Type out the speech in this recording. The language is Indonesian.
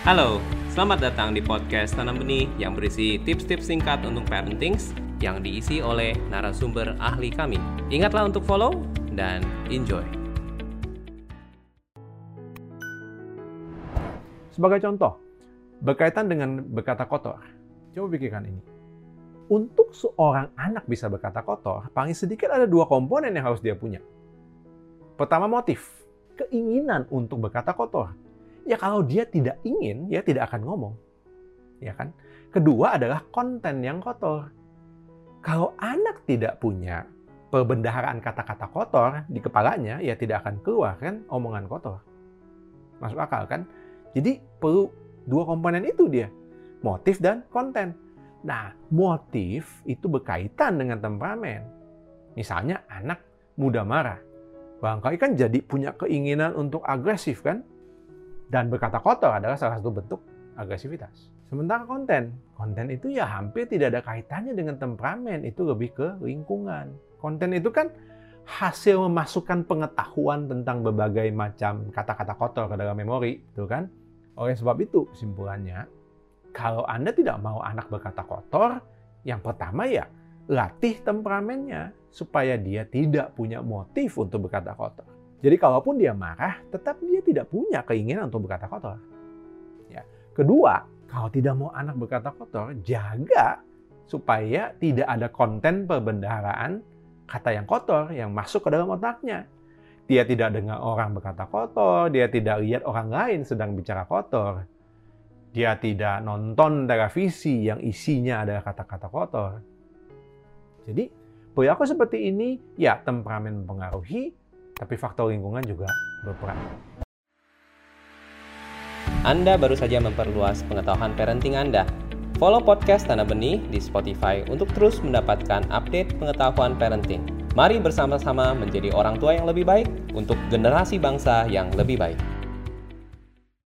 Halo, selamat datang di podcast Tanam Benih yang berisi tips-tips singkat untuk parenting yang diisi oleh narasumber ahli kami. Ingatlah untuk follow dan enjoy. Sebagai contoh, berkaitan dengan berkata kotor. Coba pikirkan ini. Untuk seorang anak bisa berkata kotor, paling sedikit ada dua komponen yang harus dia punya. Pertama motif, keinginan untuk berkata kotor Ya kalau dia tidak ingin, ya tidak akan ngomong. Ya kan? Kedua adalah konten yang kotor. Kalau anak tidak punya perbendaharaan kata-kata kotor di kepalanya, ya tidak akan keluar kan omongan kotor. Masuk akal kan? Jadi perlu dua komponen itu dia. Motif dan konten. Nah, motif itu berkaitan dengan temperamen. Misalnya anak mudah marah. Barangkali kan jadi punya keinginan untuk agresif kan? Dan berkata kotor adalah salah satu bentuk agresivitas. Sementara konten, konten itu ya hampir tidak ada kaitannya dengan temperamen, itu lebih ke lingkungan. Konten itu kan hasil memasukkan pengetahuan tentang berbagai macam kata-kata kotor ke dalam memori, itu kan? Oleh sebab itu, kesimpulannya, kalau Anda tidak mau anak berkata kotor, yang pertama ya latih temperamennya supaya dia tidak punya motif untuk berkata kotor. Jadi kalaupun dia marah, tetap dia tidak punya keinginan untuk berkata kotor. Ya. Kedua, kalau tidak mau anak berkata kotor, jaga supaya tidak ada konten perbendaharaan kata yang kotor yang masuk ke dalam otaknya. Dia tidak dengar orang berkata kotor, dia tidak lihat orang lain sedang bicara kotor. Dia tidak nonton televisi yang isinya adalah kata-kata kotor. Jadi, perilaku seperti ini, ya temperamen mempengaruhi, tapi faktor lingkungan juga berperan. Anda baru saja memperluas pengetahuan parenting Anda. Follow podcast Tanah Benih di Spotify untuk terus mendapatkan update pengetahuan parenting. Mari bersama-sama menjadi orang tua yang lebih baik untuk generasi bangsa yang lebih baik.